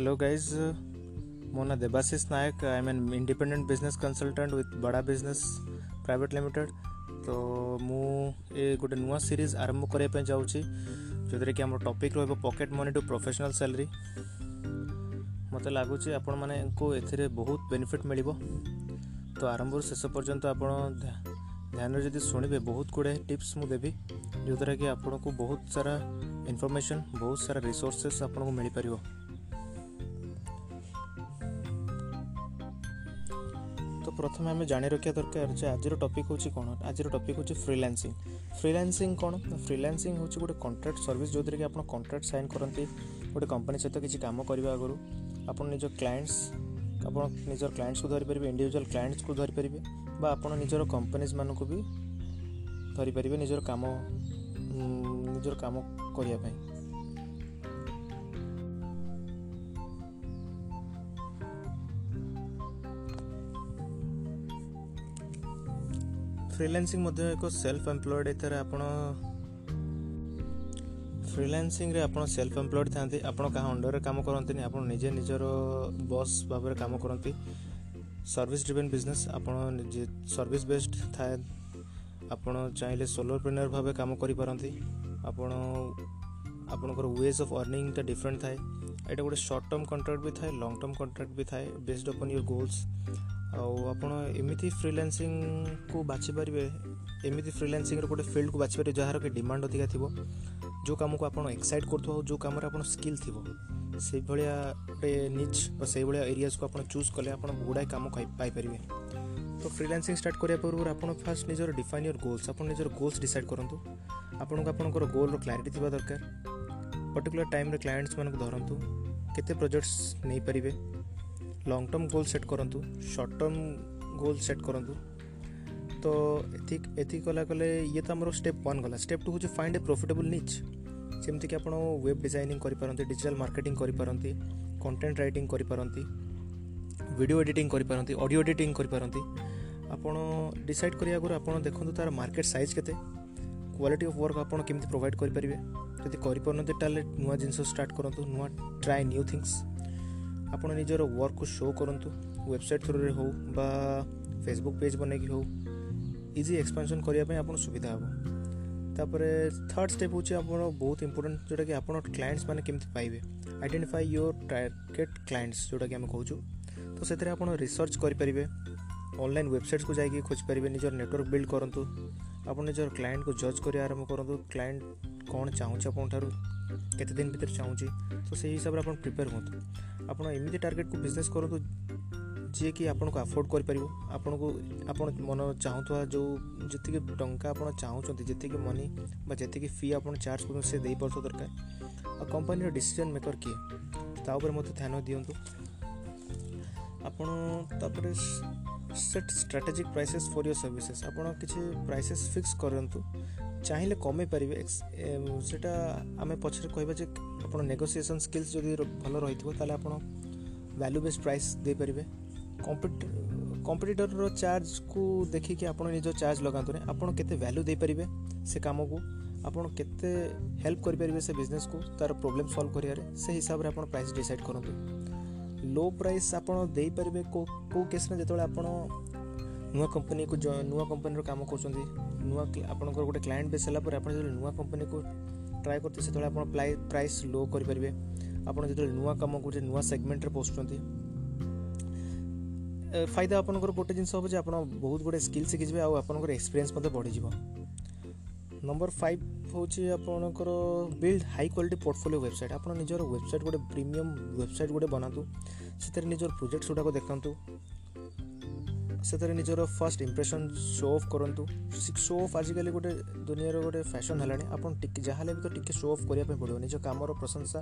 hello guys मो ना Debashish Nayak I mean independent business consultant with Bada Business Private Limited तो मु गोटे नुआ सीरीज आरंभ करने जाऊँगी कि आम टॉपिक रोक pocket money to professional salary मत लगुच आपण मैंने ए बहुत बेनिफिट मिल तो आरंभ शेष पर्यटन आप ध्यान जब शुणे बहुत गुड़े टीप्स मुझे देवी जो द्वारा कि आपको बहुत सारा इनफर्मेसन बहुत सारा रिसोर्सेस आपको मिल पार ପ୍ରଥମେ ଆମେ ଜାଣି ରଖିବା ଦରକାର ଯେ ଆଜିର ଟପିକ୍ ହେଉଛି କ'ଣ ଆଜିର ଟପିକ୍ ହେଉଛି ଫ୍ରିଲାନ୍ସିଂ ଫ୍ରିଲାନ୍ସିଂ କ'ଣ ଫ୍ରିଲାନ୍ସିଂ ହେଉଛି ଗୋଟେ କଣ୍ଟ୍ରାକ୍ଟ ସର୍ଭିସ୍ ଯେଉଁଥିରେ କି ଆପଣ କଣ୍ଟ୍ରାକ୍ଟ ସାଇନ୍ କରନ୍ତି ଗୋଟେ କମ୍ପାନୀ ସହିତ କିଛି କାମ କରିବା ଆଗରୁ ଆପଣ ନିଜ କ୍ଲାଏଣ୍ଟସ୍ ଆପଣ ନିଜର କ୍ଲାଏଣ୍ଟସ୍କୁ ଧରିପାରିବେ ଇଣ୍ଡିଭିଜୁଆଲ୍ କ୍ଲାଏଣ୍ଟସ୍କୁ ଧରିପାରିବେ ବା ଆପଣ ନିଜର କମ୍ପାନୀଜ୍ମାନଙ୍କୁ ବି ଧରିପାରିବେ ନିଜର କାମ ନିଜର କାମ କରିବା ପାଇଁ ଫ୍ରିଲାନ୍ସିଂ ମଧ୍ୟ ଏକ ସେଲ୍ଫ ଏମ୍ପ୍ଲଏଡ଼୍ ଏଥିରେ ଆପଣ ଫ୍ରିଲାନ୍ସିଂରେ ଆପଣ ସେଲ୍ଫ ଏମ୍ପ୍ଲଏଡ଼୍ ଥାନ୍ତି ଆପଣ କାହା ଅଣ୍ଡରରେ କାମ କରନ୍ତିନି ଆପଣ ନିଜେ ନିଜର ବସ୍ ଭାବରେ କାମ କରନ୍ତି ସର୍ଭିସ୍ ଡ୍ରିଭେନ୍ ବିଜନେସ୍ ଆପଣ ନିଜେ ସର୍ଭିସ୍ ବେସ୍ଡ ଥାଏ ଆପଣ ଚାହିଁଲେ ସୋଲୋପ୍ରେନର୍ ଭାବେ କାମ କରିପାରନ୍ତି ଆପଣ ଆପଣଙ୍କର ୱେଜ୍ ଅଫ୍ ଅର୍ଣ୍ଣିଂଟା ଡିଫରେଣ୍ଟ ଥାଏ ଏଇଟା ଗୋଟେ ସର୍ଟ ଟର୍ମ କଣ୍ଟ୍ରାକ୍ଟ ବି ଥାଏ ଲଙ୍ଗ ଟର୍ମ କଣ୍ଟ୍ରାକ୍ଟ ବି ଥାଏ ବେସ୍ଡ ଅପନ୍ ୟୋର୍ ଗୋଲ୍ସ ଆଉ ଆପଣ ଏମିତି ଫ୍ରିଲାନ୍ସିଂକୁ ବାଛିପାରିବେ ଏମିତି ଫ୍ରିଲାନ୍ସିଂର ଗୋଟେ ଫିଲ୍ଡକୁ ବାଛିପାରିବେ ଯାହାର କି ଡିମାଣ୍ଡ ଅଧିକା ଥିବ ଯେଉଁ କାମକୁ ଆପଣ ଏକ୍ସାଇଟ୍ କରୁଥିବ ଆଉ ଯେଉଁ କାମରେ ଆପଣ ସ୍କିଲ୍ ଥିବ ସେଇଭଳିଆ ଗୋଟେ ନିଜ୍ ବା ସେଇଭଳିଆ ଏରିଆସ୍କୁ ଆପଣ ଚୁଜ୍ କଲେ ଆପଣ ଗୁଡ଼ାଏ କାମ ପାଇପାରିବେ ତ ଫ୍ରିଲାନ୍ସିଂ ଷ୍ଟାର୍ଟ କରିବା ପୂର୍ବରୁ ଆପଣ ଫାଷ୍ଟ ନିଜର ଡିଫାଇନ୍ ୟୋର୍ ଗୋଲ୍ସ ଆପଣ ନିଜର ଗୋଲ୍ସ ଡିସାଇଡ଼୍ କରନ୍ତୁ ଆପଣଙ୍କୁ ଆପଣଙ୍କର ଗୋଲ୍ର କ୍ଲାରିଟି ଥିବା ଦରକାର ପର୍ଟିକୁଲାର ଟାଇମ୍ରେ କ୍ଲାଏଣ୍ଟସ୍ ମାନଙ୍କୁ ଧରନ୍ତୁ କେତେ ପ୍ରୋଜେକ୍ଟସ୍ ନେଇପାରିବେ লং ଟର୍ମ ଗୋଲ୍ ସେଟ୍ କରନ୍ତୁ ସର୍ଟ ଟର୍ମ ଗୋଲ୍ ସେଟ୍ କରନ୍ତୁ ତ ଏଥିକ ଏଥିକ ଗଲା କଲେ ଇଏ ତ ଆମର ଷ୍ଟେପ୍ ୱାନ୍ ଗଲା ଷ୍ଟେପ୍ ଟୁ ହେଉଛି ଫାଇଣ୍ଡ ଏ ପ୍ରଫିଟେବୁଲ୍ ନିଚ୍ ଯେମିତିକି ଆପଣ ୱେବ୍ ଡିଜାଇନିଂ କରିପାରନ୍ତି ଡିଜିଟାଲ୍ ମାର୍କେଟିଂ କରିପାରନ୍ତି କଣ୍ଟେଣ୍ଟ ରାଇଟିଂ କରିପାରନ୍ତି ଭିଡ଼ିଓ ଏଡ଼ିଟିଂ କରିପାରନ୍ତି ଅଡ଼ିଓ ଏଡ଼ିଟିଂ କରିପାରନ୍ତି ଆପଣ ଡିସାଇଡ଼୍ କରିବା ଆଗରୁ ଆପଣ ଦେଖନ୍ତୁ ତା'ର ମାର୍କେଟ୍ ସାଇଜ୍ କେତେ କ୍ୱାଲିଟି ଅଫ୍ ୱାର୍କ ଆପଣ କେମିତି ପ୍ରୋଭାଇଡ଼ କରିପାରିବେ ଯଦି କରିପାରୁନାହାନ୍ତି ତାହେଲେ ନୂଆ ଜିନିଷ ଷ୍ଟାର୍ଟ କରନ୍ତୁ ନୂଆ ଟ୍ରାଏ ନ୍ୟୁ ଥିଙ୍ଗସ୍ ଆପଣ ନିଜର ୱାର୍କକୁ ଶୋ କରନ୍ତୁ ୱେବସାଇଟ୍ ଥ୍ରୁରେ ହେଉ ବା ଫେସବୁକ୍ ପେଜ୍ ବନେଇକି ହେଉ ଇଜି ଏକ୍ସପାନ୍ସନ୍ କରିବା ପାଇଁ ଆପଣ ସୁବିଧା ହେବ ତାପରେ ଥାର୍ଡ଼ ଷ୍ଟେପ୍ ହେଉଛି ଆପଣ ବହୁତ ଇମ୍ପୋର୍ଟାଣ୍ଟ ଯେଉଁଟାକି ଆପଣ କ୍ଲାଏଣ୍ଟସ୍ ମାନେ କେମିତି ପାଇବେ ଆଇଡେଣ୍ଟିଫାଇ ୟୋର୍ ଟାର୍ଗେଟ୍ କ୍ଲାଏଣ୍ଟସ୍ ଯେଉଁଟାକି ଆମେ କହୁଛୁ ତ ସେଥିରେ ଆପଣ ରିସର୍ଚ୍ଚ କରିପାରିବେ ଅନଲାଇନ୍ ୱେବସାଇଟ୍କୁ ଯାଇକି ଖୋଜିପାରିବେ ନିଜର ନେଟୱାର୍କ ବିଲ୍ଡ କରନ୍ତୁ ଆପଣ ନିଜର କ୍ଲାଏଣ୍ଟକୁ ଜଜ୍ କରିବା ଆରମ୍ଭ କରନ୍ତୁ କ୍ଲାଏଣ୍ଟ କ'ଣ ଚାହୁଁଛି ଆପଣଙ୍କଠାରୁ କେତେ ଦିନ ଭିତରେ ଚାହୁଁଛି ତ ସେହି ହିସାବରେ ଆପଣ ପ୍ରିପେୟାର ହୁଅନ୍ତୁ ଆପଣ ଏମିତି ଟାର୍ଗେଟକୁ ବିଜନେସ୍ କରନ୍ତୁ ଯିଏକି ଆପଣଙ୍କୁ ଆଫୋର୍ଡ଼ କରିପାରିବ ଆପଣଙ୍କୁ ଆପଣ ମନ ଚାହୁଁଥିବା ଯେଉଁ ଯେତିକି ଟଙ୍କା ଆପଣ ଚାହୁଁଛନ୍ତି ଯେତିକି ମନି ବା ଯେତିକି ଫି ଆପଣ ଚାର୍ଜ କରୁଛନ୍ତି ସେ ଦେଇପାରୁଥିବା ଦରକାର ଆଉ କମ୍ପାନୀର ଡିସିଜନ୍ ମେକର୍ କିଏ ତା ଉପରେ ମଧ୍ୟ ଧ୍ୟାନ ଦିଅନ୍ତୁ ଆପଣ ତାପରେ set strategic prices for your services ଆପଣ କିଛି ପ୍ରାଇସେସ୍ ଫିକ୍ସ କରନ୍ତୁ ଚାହିଁଲେ କମେଇ ପାରିବେ ସେଟା ଆମେ ପଛରେ କହିବା ଯେ ଆପଣ ନେଗୋସିଏସନ୍ ସ୍କିଲ୍ସ ଯଦି ଭଲ ରହିଥିବ ତାହେଲେ ଆପଣ ଭ୍ୟାଲ୍ୟୁ ବେସ୍ ପ୍ରାଇସ୍ ଦେଇପାରିବେ କମ୍ପିଟିଟରର ଚାର୍ଜକୁ ଦେଖିକି ଆପଣ ନିଜ ଚାର୍ଜ ଲଗାନ୍ତୁନି ଆପଣ କେତେ ଭ୍ୟାଲ୍ୟୁ ଦେଇପାରିବେ ସେ କାମକୁ ଆପଣ କେତେ ହେଲ୍ପ କରିପାରିବେ ସେ ବିଜନେସ୍କୁ ତା'ର ପ୍ରୋବ୍ଲେମ୍ ସଲ୍ଭ କରିବାରେ ସେ ହିସାବରେ ଆପଣ ପ୍ରାଇସ୍ ଡିସାଇଡ଼ କରନ୍ତୁ ଲୋ ପ୍ରାଇସ୍ ଆପଣ ଦେଇପାରିବେ କେଉଁ କେଉଁ କେସ୍ରେ ଯେତେବେଳେ ଆପଣ ନୂଆ କମ୍ପାନୀକୁ ନୂଆ କମ୍ପାନୀର କାମ କରୁଛନ୍ତି ନୂଆ ଆପଣଙ୍କର ଗୋଟେ କ୍ଲାଏଣ୍ଟ ବେସ୍ ହେଲା ପରେ ଆପଣ ଯେତେବେଳେ ନୂଆ କମ୍ପାନୀକୁ ଟ୍ରାଏ କରୁଥିବେ ସେତେବେଳେ ଆପଣ ପ୍ରାଇସ୍ ଲୋ କରିପାରିବେ ଆପଣ ଯେତେବେଳେ ନୂଆ କାମ ଗୋଟେ ନୂଆ ସେଗମେଣ୍ଟରେ ପଶୁଛନ୍ତି ଫାଇଦା ଆପଣଙ୍କର ଗୋଟେ ଜିନିଷ ହେବ ଯେ ଆପଣ ବହୁତ ଗୁଡ଼ିଏ ସ୍କିଲ୍ ଶିଖିଯିବେ ଆଉ ଆପଣଙ୍କର ଏକ୍ସପିରିଏନ୍ସ ମଧ୍ୟ ବଢ଼ିଯିବ ନମ୍ବର ଫାଇଭ୍ ହେଉଛି ଆପଣଙ୍କର build high quality portfolio website ଆପଣ ନିଜର ୱେବସାଇଟ୍ ଗୋଟେ ପ୍ରିମିୟମ୍ ୱେବସାଇଟ୍ ଗୋଟେ ବନାନ୍ତୁ ସେଥିରେ ନିଜର ପ୍ରୋଜେକ୍ଟସ୍ ଗୁଡ଼ାକ ଦେଖାନ୍ତୁ ସେଥିରେ ନିଜର ଫାର୍ଷ୍ଟ ଇମ୍ପ୍ରେସନ୍ ଶୋ ଅଫ୍ କରନ୍ତୁ ଶୋ ଅଫ୍ ଆଜିକାଲି ଗୋଟେ ଦୁନିଆର ଗୋଟେ ଫ୍ୟାସନ୍ ହେଲାଣି ଆପଣ ଟିକେ ଯାହା ହେଲେ ବି ତ ଟିକେ ଶୋ ଅଫ୍ କରିବା ପାଇଁ ପଡ଼ିବ ନିଜ କାମର ପ୍ରଶଂସା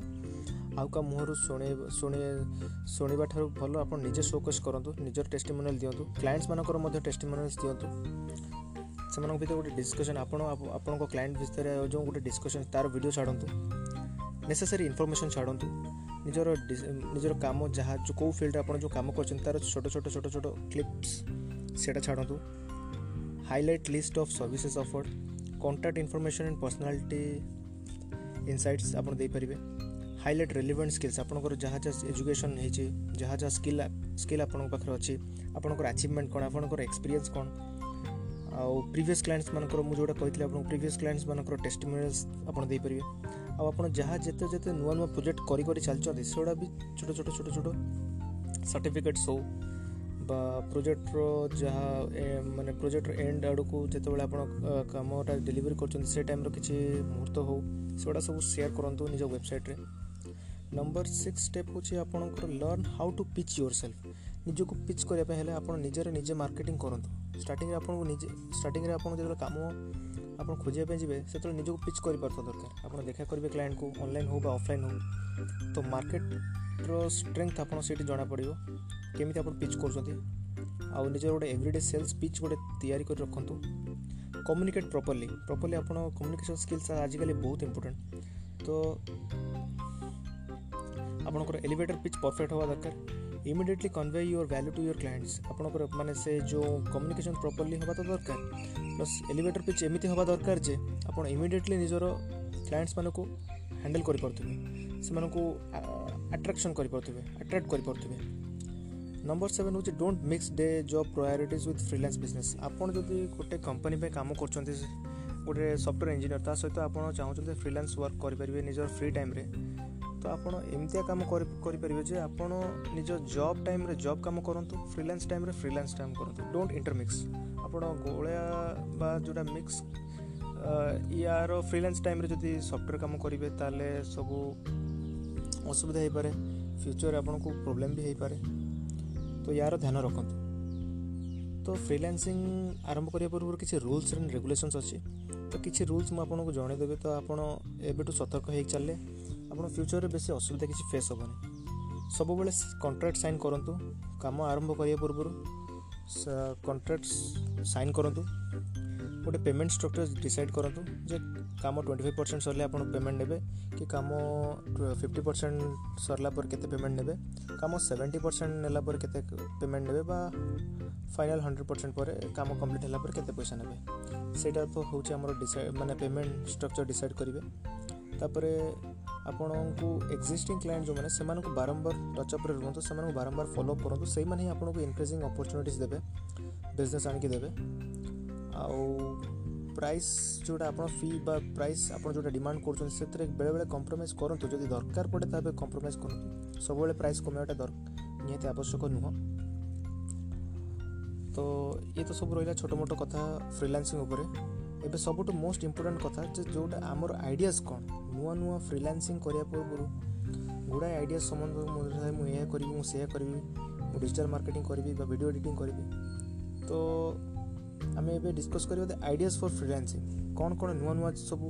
ଆଉ କାହା ମୁହଁରୁ ଶୁଣି ଶୁଣିବା ଠାରୁ ଭଲ ଆପଣ ନିଜେ ସୋକେସ୍ କରନ୍ତୁ ନିଜର ଟେଷ୍ଟିମୋନିଆଲ୍ ଦିଅନ୍ତୁ କ୍ଲାଏଣ୍ଟସ୍ମାନଙ୍କର ମଧ୍ୟ ଟେଷ୍ଟିମୋନିଆଲ୍ସ ଦିଅନ୍ତୁ ସେମାନଙ୍କ ଭିତରେ ଗୋଟେ ଡିସ୍କସନ୍ ଆପଣ ଆପଣଙ୍କ କ୍ଲାଏଣ୍ଟ ଭିତରେ ଯେଉଁ ଗୋଟେ ଡିସ୍କସନ୍ ତା'ର ଭିଡ଼ିଓ ଛାଡ଼ନ୍ତୁ ନେସେସରୀ ଇନଫର୍ମେସନ୍ ଛାଡ଼ନ୍ତୁ ନିଜର ନିଜର କାମ ଯାହା ଯେଉଁ କେଉଁ ଫିଲ୍ଡରେ ଆପଣ ଯେଉଁ କାମ କରିଛନ୍ତି ତା'ର ଛୋଟ ଛୋଟ ଛୋଟ ଛୋଟ କ୍ଲିପ୍ସ ସେଇଟା ଛାଡ଼ନ୍ତୁ highlight list of services offered contact information and personality insights ଆପଣ ଦେଇପାରିବେ ହାଇଲାଇଟ୍ ରେଲିଭେଣ୍ଟ ସ୍କିଲ୍ସ ଆପଣଙ୍କର ଯାହା ଯାହା ଏଜୁକେସନ୍ ହେଇଛି ଯାହା ଯାହା ସ୍କିଲ୍ ସ୍କିଲ୍ ଆପଣଙ୍କ ପାଖରେ ଅଛି ଆପଣଙ୍କର ଆଚିଭମେଣ୍ଟ କ'ଣ ଆପଣଙ୍କର ଏକ୍ସପିରିଏନ୍ସ କ'ଣ ଆଉ ପ୍ରିଭିୟସ୍ କ୍ଲାଏଣ୍ଟସ୍ମାନଙ୍କର ମୁଁ ଯେଉଁଟା କହିଥିଲି ଆପଣଙ୍କୁ ପ୍ରିଭିୟସ୍ କ୍ଲାଏଣ୍ଟସ୍ ଟେଷ୍ଟମେଣ୍ଟ ଆପଣ ଦେଇପାରିବେ ଆଉ ଆପଣ ଯାହା ଯେତେ ଯେତେ ନୂଆ ନୂଆ ପ୍ରୋଜେକ୍ଟ କରି କରି ଚାଲିଛନ୍ତି ସେଗୁଡ଼ା ବି ଛୋଟ ଛୋଟ ଛୋଟ ଛୋଟ ସାର୍ଟିଫିକେଟ୍ସ ହଉ ବା ପ୍ରୋଜେକ୍ଟର ଯାହା ମାନେ ପ୍ରୋଜେକ୍ଟର ଏଣ୍ଡ ଆଡ଼କୁ ଯେତେବେଳେ ଆପଣ କାମଟା ଡେଲିଭରି କରୁଛନ୍ତି ସେ ଟାଇମ୍ର କିଛି ମୁହୂର୍ତ୍ତ ହଉ ସେଗୁଡ଼ା ସବୁ ସେୟାର କରନ୍ତୁ ନିଜ ୱେବସାଇଟ୍ରେ ନମ୍ବର ସିକ୍ସ ଷ୍ଟେପ୍ ହେଉଛି ଆପଣଙ୍କର learn how to pitch yourself ନିଜକୁ ପିଚ୍ କରିବା ପାଇଁ ହେଲେ ଆପଣ ନିଜର ନିଜେ ମାର୍କେଟିଂ କରନ୍ତୁ ଷ୍ଟାର୍ଟିଂରେ ଆପଣଙ୍କୁ ନିଜେ ଷ୍ଟାର୍ଟିଂରେ ଆପଣ ଯେତେବେଳେ କାମ ଆପଣ ଖୋଜିବା ପାଇଁ ଯିବେ ସେତେବେଳେ ନିଜକୁ ପିଚ୍ କରିପାରୁଥିବା ଦରକାର ଆପଣ ଦେଖା କରିବେ କ୍ଲାଏଣ୍ଟକୁ ଅନଲାଇନ୍ ହେଉ ବା ଅଫଲାଇନ୍ ହେଉ ତ ମାର୍କେଟର ଷ୍ଟ୍ରେଙ୍ଗଥ୍ ଆପଣ ସେଇଠି ଜଣାପଡ଼ିବ କେମିତି ଆପଣ ପିଚ୍ କରୁଛନ୍ତି ଆଉ ନିଜର ଗୋଟେ ଏଭ୍ରିଡେ ସେଲ୍ସ ପିଚ୍ ଗୋଟେ ତିଆରି କରି ରଖନ୍ତୁ କମ୍ୟୁନିକେଟ୍ ପ୍ରପର୍ଲି ପ୍ରପର୍ଲି ଆପଣ କମ୍ୟୁନିକେସନ୍ ସ୍କିଲ୍ସ ଆଜିକାଲି ବହୁତ ଇମ୍ପୋର୍ଟାଣ୍ଟ ତ ଆପଣଙ୍କର ଏଲିଭେଟର୍ ପିଚ୍ ପରଫେକ୍ଟ ହେବା ଦରକାର immediately convey your value to your clients ଆପଣଙ୍କର ମାନେ ସେ ଯେଉଁ କମ୍ୟୁନିକେସନ୍ ପ୍ରପର୍ଲି ହେବା ତ ଦରକାର ପ୍ଲସ୍ ଏଲିଭେଟର୍ ପିଚ୍ ଏମିତି ହେବା ଦରକାର ଯେ ଆପଣ ଇମିଡ଼ିଏଟଲି ନିଜର କ୍ଲାଏଣ୍ଟସ୍ମାନଙ୍କୁ ହ୍ୟାଣ୍ଡେଲ୍ କରିପାରୁଥିବେ ସେମାନଙ୍କୁ ଆଟ୍ରାକ୍ସନ୍ କରିପାରୁଥିବେ ଆଟ୍ରାକ୍ଟ କରିପାରୁଥିବେ ନମ୍ବର ସେଭେନ୍ ହେଉଛି don't mix day job priorities with freelance business ଆପଣ ଯଦି ଗୋଟେ କମ୍ପାନୀ ପାଇଁ କାମ କରୁଛନ୍ତି ଗୋଟେ ସଫ୍ଟୱେର୍ ଇଞ୍ଜିନିୟର୍ ତା ସହିତ ଆପଣ ଚାହୁଁଛନ୍ତି ଫ୍ରିଲାନ୍ସ ୱାର୍କ କରିପାରିବେ ନିଜର ଫ୍ରି ଟାଇମ୍ରେ ତ ଆପଣ ଏମିତିଆ କାମ କରିପାରିବେ ଯେ ଆପଣ ନିଜ ଜବ୍ ଟାଇମ୍ରେ ଜବ୍ କାମ କରନ୍ତୁ ଫ୍ରିଲାନ୍ସ ଟାଇମ୍ରେ ଫ୍ରିଲାନ୍ସ ଟାଇମ୍ କରନ୍ତୁ ଡୋଣ୍ଟ ଇଣ୍ଟରମିକ୍ସ ଆପଣ ଗୋଳିଆ ବା ଯେଉଁଟା ମିକ୍ସ ଇଆର ଫ୍ରିଲାନ୍ସ ଟାଇମ୍ରେ ଯଦି ସଫ୍ଟୱେର୍ କାମ କରିବେ ତାହେଲେ ସବୁ ଅସୁବିଧା ହେଇପାରେ ଫ୍ୟୁଚର୍ ଆପଣଙ୍କୁ ପ୍ରୋବ୍ଲେମ୍ ବି ହେଇପାରେ ତ ୟାର ଧ୍ୟାନ ରଖନ୍ତୁ ତ ଫ୍ରିଲାନ୍ସିଂ ଆରମ୍ଭ କରିବା ପୂର୍ବରୁ କିଛି ରୁଲ୍ସ ଆଣ୍ଡ ରେଗୁଲେସନ୍ସ ଅଛି ତ କିଛି ରୁଲ୍ସ ମୁଁ ଆପଣଙ୍କୁ ଜଣାଇଦେବି ତ ଆପଣ ଏବେଠୁ ସତର୍କ ହେଇ ଚାଲିଲେ ଆପଣ ଫ୍ୟୁଚର୍ରେ ବେଶୀ ଅସୁବିଧା କିଛି ଫେସ୍ ହେବନି ସବୁବେଳେ କଣ୍ଟ୍ରାକ୍ଟ ସାଇନ୍ କରନ୍ତୁ କାମ ଆରମ୍ଭ କରିବା ପୂର୍ବରୁ କଣ୍ଟ୍ରାକ୍ଟ ସାଇନ୍ କରନ୍ତୁ ଗୋଟେ ପେମେଣ୍ଟ ଷ୍ଟ୍ରକ୍ଚର୍ ଡିସାଇଡ଼୍ କରନ୍ତୁ ଯେ କାମ ଟ୍ୱେଣ୍ଟି ଫାଇଭ୍ ପରସେଣ୍ଟ ସରିଲେ ଆପଣ ପେମେଣ୍ଟ ନେବେ କି କାମ ଫିଫ୍ଟି ପରସେଣ୍ଟ ସରିଲା ପରେ କେତେ ପେମେଣ୍ଟ ନେବେ କାମ ସେଭେଣ୍ଟି ପରସେଣ୍ଟ ନେଲା ପରେ କେତେ ପେମେଣ୍ଟ ନେବେ ବା ଫାଇନାଲ୍ ହଣ୍ଡ୍ରେଡ଼୍ ପରସେଣ୍ଟ ପରେ କାମ କମ୍ପ୍ଲିଟ୍ ହେଲା ପରେ କେତେ ପଇସା ନେବେ ସେଇଟା ତ ହେଉଛି ଆମର ଡିସାଇ ମାନେ ପେମେଣ୍ଟ ଷ୍ଟ୍ରକ୍ଚର୍ ଡିସାଇଡ଼୍ କରିବେ ତାପରେ ଆପଣଙ୍କୁ ଏକ୍ଜିଷ୍ଟିଂ କ୍ଲାଏଣ୍ଟ ଯେଉଁମାନେ ସେମାନଙ୍କୁ ବାରମ୍ବାର ଟଚ୍ଅପ୍ରେ ରୁହନ୍ତୁ ସେମାନଙ୍କୁ ବାରମ୍ବାର ଫଲୋଅପ୍ କରନ୍ତୁ ସେଇମାନେ ହିଁ ଆପଣଙ୍କୁ ଇନକ୍ରିଜିଂ ଅପରଚ୍ୟୁନିଟିଜ୍ ଦେବେ ବିଜନେସ୍ ଆଣିକି ଦେବେ ଆଉ ପ୍ରାଇସ୍ ଯେଉଁଟା ଆପଣ ଫି ବା ପ୍ରାଇସ୍ ଆପଣ ଯେଉଁଟା ଡିମାଣ୍ଡ କରୁଛନ୍ତି ସେଥିରେ ବେଳେବେଳେ କମ୍ପ୍ରମାଇଜ୍ କରନ୍ତୁ ଯଦି ଦରକାର ପଡ଼େ ତାହେଲେ କମ୍ପ୍ରମାଇଜ୍ କରନ୍ତୁ ସବୁବେଳେ ପ୍ରାଇସ୍ କମେଇବାଟା ନିହାତି ଆବଶ୍ୟକ ନୁହଁ ତ ଇଏ ତ ସବୁ ରହିଲା ଛୋଟ ମୋଟ କଥା ଫ୍ରିଲାନ୍ସିଂ ଉପରେ ଏବେ ସବୁଠୁ ମୋଷ୍ଟ ଇମ୍ପୋର୍ଟାଣ୍ଟ କଥା ଯେ ଯେଉଁଟା ଆମର ଆଇଡ଼ିଆଜ୍ କ'ଣ ନୂଆ ନୂଆ ଫ୍ରିଲାନ୍ସିଂ କରିବା ପୂର୍ବରୁ ଗୁଡ଼ାଏ ଆଇଡ଼ିଆ ସମ୍ବନ୍ଧରେ ମୋ ମୁଁ ଏହା କରିବି ମୁଁ ସେୟା କରିବି ମୁଁ ଡିଜିଟାଲ୍ ମାର୍କେଟିଂ କରିବି ବା ଭିଡ଼ିଓ ଏଡ଼ିଟିଂ କରିବି ତ ଆମେ ଏବେ ଡିସ୍କସ୍ କରିବା ଦ ଆଇଡ଼ିଆଜ୍ ଫର୍ ଫ୍ରିଲାନ୍ସିଂ କ'ଣ କ'ଣ ନୂଆ ନୂଆ ସବୁ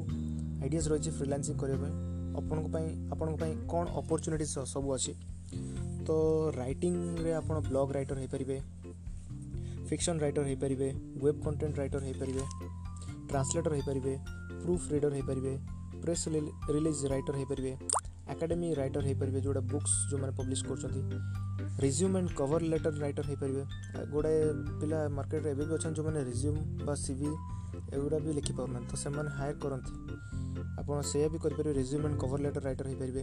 ଆଇଡ଼ିଆସ୍ ରହିଛି ଫ୍ରିଲାନ୍ସିଂ କରିବା ପାଇଁ ଆପଣଙ୍କ ପାଇଁ ଆପଣଙ୍କ ପାଇଁ କ'ଣ ଅପରଚ୍ୟୁନିଟି ସବୁ ଅଛି ତ ରାଇଟିଂରେ ଆପଣ ବ୍ଲଗ୍ ରାଇଟର୍ ହୋଇପାରିବେ ଫିକ୍ସନ୍ ରାଇଟର୍ ହୋଇପାରିବେ ୱେବ୍ କଣ୍ଟେଣ୍ଟ ରାଇଟର୍ ହୋଇପାରିବେ ଟ୍ରାନ୍ସଲେଟର୍ ହୋଇପାରିବେ ପ୍ରୁଫ୍ ରିଡ଼ର୍ ହୋଇପାରିବେ ପ୍ରେସ୍ ରିଲିଜ୍ ରାଇଟର୍ ହୋଇପାରିବେ ଆକାଡେମି ରାଇଟର୍ ହୋଇପାରିବେ ଯେଉଁଟା ବୁକ୍ସ ଯେଉଁମାନେ ପବ୍ଲିଶ୍ କରୁଛନ୍ତି resume and cover letter writer ହୋଇପାରିବେ ଗୋଟାଏ ପିଲା ମାର୍କେଟରେ ଏବେ ବି ଅଛନ୍ତି ଯେଉଁମାନେ ରିଜ୍ୟୁମ୍ ବା ସିଭି ଏଗୁଡ଼ା ବି ଲେଖିପାରୁନାହାନ୍ତି ତ ସେମାନେ ହାୟର୍ କରନ୍ତି ଆପଣ ସେଇଆ ବି କରିପାରିବେ resume and cover letter writer ହୋଇପାରିବେ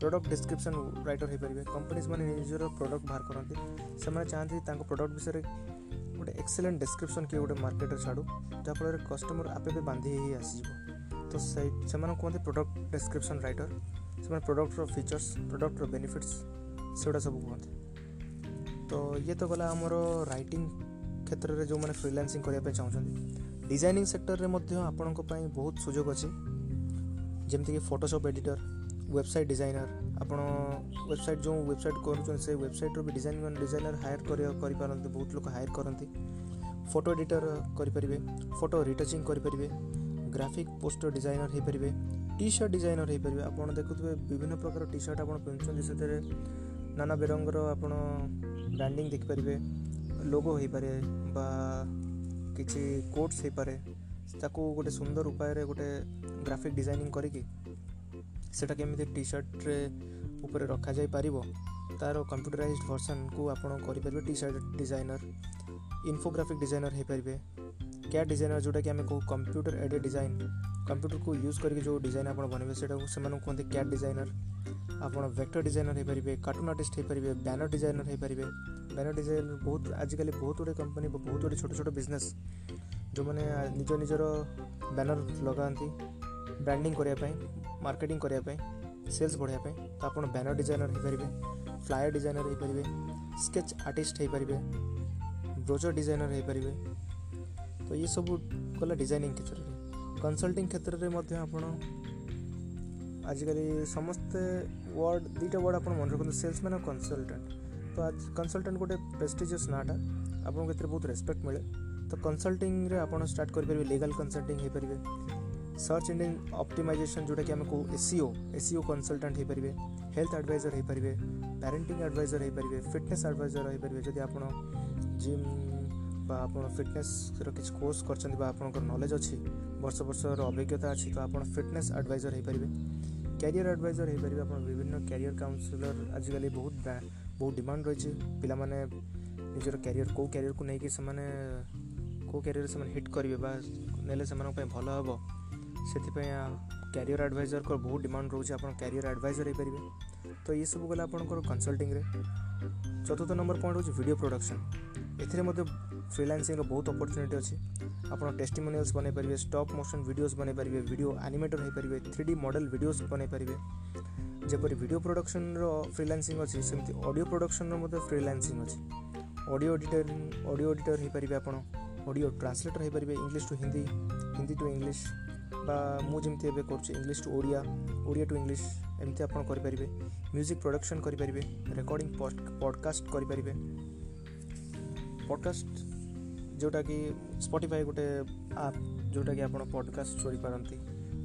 ପ୍ରଡ଼କ୍ଟ ଡିସ୍କ୍ରିପ୍ସନ୍ ରାଇଟର୍ ହୋଇପାରିବେ କମ୍ପାନୀଜ୍ ମାନେ ନିଜର ପ୍ରଡ଼କ୍ଟ ବାହାର କରନ୍ତି ସେମାନେ ଚାହାନ୍ତି ତାଙ୍କ ପ୍ରଡ଼କ୍ଟ ବିଷୟରେ ଗୋଟେ ଏକ୍ସେଲେଣ୍ଟ ଡିସ୍କ୍ରିପ୍ସନ୍ କିଏ ଗୋଟେ ମାର୍କେଟରେ ଛାଡ଼ୁ ଯାହାଫଳରେ କଷ୍ଟମର ଆପେ ଆପେ ବାନ୍ଧି ହେଇ ଆସିଯିବ ତ ସେଇ ସେମାନଙ୍କୁ କୁହନ୍ତି ପ୍ରଡ଼କ୍ଟ ଡେସ୍କ୍ରିପସନ୍ ରାଇଟର ସେମାନେ ପ୍ରଡ଼କ୍ଟର ଫିଚର୍ସ ପ୍ରଡ଼କ୍ଟର ବେନିଫିଟ୍ସ ସେଗୁଡ଼ା ସବୁ କୁହନ୍ତି ତ ଇଏ ତ ଗଲା ଆମର ରାଇଟିଂ କ୍ଷେତ୍ରରେ ଯେଉଁମାନେ ଫ୍ରିଲାନ୍ସିଂ କରିବା ପାଇଁ ଚାହୁଁଛନ୍ତି ଡିଜାଇନିଂ ସେକ୍ଟରରେ ମଧ୍ୟ ଆପଣଙ୍କ ପାଇଁ ବହୁତ ସୁଯୋଗ ଅଛି ଯେମିତିକି ଫଟୋସପ୍ ଏଡ଼ିଟର ୱେବସାଇଟ୍ ଡିଜାଇନର ଆପଣ ୱେବସାଇଟ୍ ଯେଉଁ ୱେବସାଇଟ୍ କରୁଛନ୍ତି ସେ ୱେବସାଇଟ୍ରୁ ବି ଡିଜାଇନ ଡିଜାଇନର ହାୟାର କରିପାରନ୍ତି ବହୁତ ଲୋକ ହାୟାର କରନ୍ତି ଫଟୋ ଏଡ଼ିଟର କରିପାରିବେ ଫଟୋ ରିଟଚିଂ କରିପାରିବେ ଗ୍ରାଫିକ୍ ପୋଷ୍ଟର ଡିଜାଇନର୍ ହୋଇପାରିବେ ଟି ସାର୍ଟ ଡିଜାଇନର୍ ହୋଇପାରିବେ ଆପଣ ଦେଖୁଥିବେ ବିଭିନ୍ନ ପ୍ରକାର ଟି ସାର୍ଟ ଆପଣ ପିନ୍ଧୁଛନ୍ତି ସେଥିରେ ନାନା ବେରଙ୍ଗର ଆପଣ ବ୍ରାଣ୍ଡିଂ ଦେଖିପାରିବେ ଲୋଗୋ ହୋଇପାରେ ବା କିଛି କୋଟ୍ସ ହୋଇପାରେ ତାକୁ ଗୋଟେ ସୁନ୍ଦର ଉପାୟରେ ଗୋଟେ ଗ୍ରାଫିକ୍ ଡିଜାଇନିଂ କରିକି ସେଇଟା କେମିତି ଟି ସାର୍ଟରେ ଉପରେ ରଖାଯାଇପାରିବ ତା'ର କମ୍ପ୍ୟୁଟରାଇଜ୍ ଭର୍ସନ୍କୁ ଆପଣ କରିପାରିବେ T shirt designer infographic designer ହୋଇପାରିବେ क्या ଡିଜାଇନ୍ ଯେଉଁଟାକି ଆମେ କହୁ କମ୍ପ୍ୟୁଟର ଏଡ଼େ ଡିଜାଇନ୍ କମ୍ପ୍ୟୁଟରକୁ ୟୁଜ୍ କରିକି ଯେଉଁ ଡିଜାଇନ୍ ଆପଣ ବନେଇବେ ସେଇଟାକୁ ସେମାନଙ୍କୁ କୁହନ୍ତି କ୍ୟାଟ୍ ଡିଜାଇନର ଆପଣ ଭେକ୍ଟର ଡିଜାଇନର ହୋଇପାରିବେ କାର୍ଟୁନ୍ ଆର୍ଟିଷ୍ଟ ହୋଇପାରିବେ ବ୍ୟାନର ଡିଜାଇନର ହୋଇପାରିବେ ବ୍ୟାନର ଡିଜାଇନର ବହୁତ ଆଜିକାଲି ବହୁତ ଗୁଡ଼ିଏ କମ୍ପାନୀ ବହୁତ ଗୁଡ଼ିଏ ଛୋଟ ଛୋଟ ବିଜନେସ୍ ଯେଉଁମାନେ ନିଜ ନିଜର ବ୍ୟାନର ଲଗାନ୍ତି ବ୍ରାଣ୍ଡିଂ କରିବା ପାଇଁ ମାର୍କେଟିଂ କରିବା ପାଇଁ ସେଲ୍ସ ବଢ଼ାଇବା ପାଇଁ ତ ଆପଣ ବ୍ୟାନର ଡିଜାଇନର ହୋଇପାରିବେ ଫ୍ଲାୟର ଡିଜାଇନର ହୋଇପାରିବେ ସ୍କେଚ୍ ଆର୍ଟିଷ୍ଟ ହୋଇପାରିବେ ବ୍ରୋଜର ଡିଜାଇନର ହୋଇପାରିବେ ତ ଏସବୁ କଲା ଡିଜାଇନିଂ କ୍ଷେତ୍ରରେ କନସଲ୍ଟିଂ କ୍ଷେତ୍ରରେ ମଧ୍ୟ ଆପଣ ଆଜିକାଲି ସମସ୍ତେ ୱାର୍ଡ଼ ଦୁଇଟା ୱାର୍ଡ଼ ଆପଣ ମନେ ରଖନ୍ତୁ ସେଲ୍ସମ୍ୟାନ୍ ଆଉ କନସଲ୍ଟାଣ୍ଟ ତ ଆଜି କନସଲ୍ଟାଣ୍ଟ ଗୋଟେ ପ୍ରେଷ୍ଟିଜିୟସ୍ ନାଁଟା ଆପଣଙ୍କ ଏଥିରେ ବହୁତ ରେସ୍ପେକ୍ଟ ମିଳେ ତ କନସଲ୍ଟିଂରେ ଆପଣ ଷ୍ଟାର୍ଟ କରିପାରିବେ ଲିଗାଲ୍ କନସଲ୍ଟିଂ ହେଇପାରିବେ ସର୍ଚ୍ଚ ଇଞ୍ଜିନ୍ ଅପ୍ଟିମାଇଜେସନ୍ ଯେଉଁଟାକି ଆମେ କହୁ ଏସିଓ ଏସିଓ କନସଲ୍ଟାଣ୍ଟ ହେଇପାରିବେ ହେଲ୍ଥ ଆଡ଼ଭାଇଜର୍ ହେଇପାରିବେ ପ୍ୟାରେଣ୍ଟିଂ ଆଡ଼ଭାଇଜର୍ ହେଇପାରିବେ ଫିଟନେସ୍ ଆଡ଼ଭାଇଜର୍ ହେଇପାରିବେ ଯଦି ଆପଣ ଜିମ୍ বা ଆପଣ ଫିଟନେସ୍ର କିଛି କୋର୍ସ କରିଛନ୍ତି ବା ଆପଣଙ୍କର ନଲେଜ୍ ଅଛି ବର୍ଷ ବର୍ଷର ଅଭିଜ୍ଞତା ଅଛି ତ ଆପଣ ଫିଟନେସ୍ ଆଡ଼ଭାଇଜର୍ ହେଇପାରିବେ କ୍ୟାରିୟର୍ ଆଡ଼ଭାଇଜର୍ ହେଇପାରିବେ ଆପଣ ବିଭିନ୍ନ କ୍ୟାରିୟର୍ କାଉନସିଲର୍ ଆଜିକାଲି ବହୁତ ବହୁତ ଡିମାଣ୍ଡ ରହିଛି ପିଲାମାନେ ନିଜର କ୍ୟାରିୟର୍ କେଉଁ କ୍ୟାରିୟର୍କୁ ନେଇକି ସେମାନେ କେଉଁ କ୍ୟାରିୟର୍ ସେମାନେ ହିଟ୍ କରିବେ ବା ନେଲେ ସେମାନଙ୍କ ପାଇଁ ଭଲ ହେବ ସେଥିପାଇଁ କ୍ୟାରିୟର୍ ଆଡ଼ଭାଇଜର୍ଙ୍କର ବହୁତ ଡିମାଣ୍ଡ ରହୁଛି ଆପଣ କ୍ୟାରିୟର୍ ଆଡ଼ଭାଇଜର୍ ହେଇପାରିବେ ତ ଏସବୁ ଗଲା ଆପଣଙ୍କର କନସଲ୍ଟିଂରେ ଚତୁର୍ଥ ନମ୍ବର ପଏଣ୍ଟ ହେଉଛି ଭିଡ଼ିଓ ପ୍ରଡ଼କ୍ସନ୍ ଏଥିରେ ମଧ୍ୟ ଫ୍ରିଲାନ୍ସିଂର ବହୁତ ଅପରଚ୍ୟୁନିଟି ଅଛି ଆପଣ ଟେଷ୍ଟିମୋନିଆଲ୍ସ ବନେଇ ପାରିବେ ଷ୍ଟପ୍ ମୋସନ୍ ଭିଡ଼ିଓସ୍ ବନେଇ ପାରିବେ ଭିଡ଼ିଓ ଆନିମେଟର୍ ହୋଇପାରିବେ ଥ୍ରୀ ଡି ମଡ଼େଲ୍ ଭିଡ଼ିଓସ୍ ବନେଇ ପାରିବେ ଯେପରି ଭିଡ଼ିଓ ପ୍ରଡ଼କ୍ସନ୍ର ଫ୍ରିଲାନ୍ସିଂ ଅଛି ସେମିତି ଅଡ଼ିଓ ପ୍ରଡ଼କ୍ସନ୍ର ମଧ୍ୟ ଫ୍ରିଲାନ୍ସିଂ ଅଛି ଅଡ଼ିଓ ଏଡ଼ିଟରିଂ ଅଡ଼ିଓ ଏଡ଼ିଟର ହୋଇପାରିବେ ଆପଣ ଅଡ଼ିଓ ଟ୍ରାନ୍ସଲେଟର୍ ହୋଇପାରିବେ English to Hindi Hindi to English ବା ମୁଁ ଯେମିତି ଏବେ କରୁଛି English to Odia Odia to English ଏମିତି ଆପଣ କରିପାରିବେ ମ୍ୟୁଜିକ୍ ପ୍ରଡ଼କ୍ସନ୍ କରିପାରିବେ ରେକର୍ଡ଼ିଂ ପଡ଼କାଷ୍ଟ କରିପାରିବେ ପଡ଼କାଷ୍ଟ ଯେଉଁଟାକି ସ୍ପଟିଫାଏ ଗୋଟେ ଆପ୍ ଯେଉଁଟାକି ଆପଣ ପଡ଼କାଷ୍ଟ ଶୁଣିପାରନ୍ତି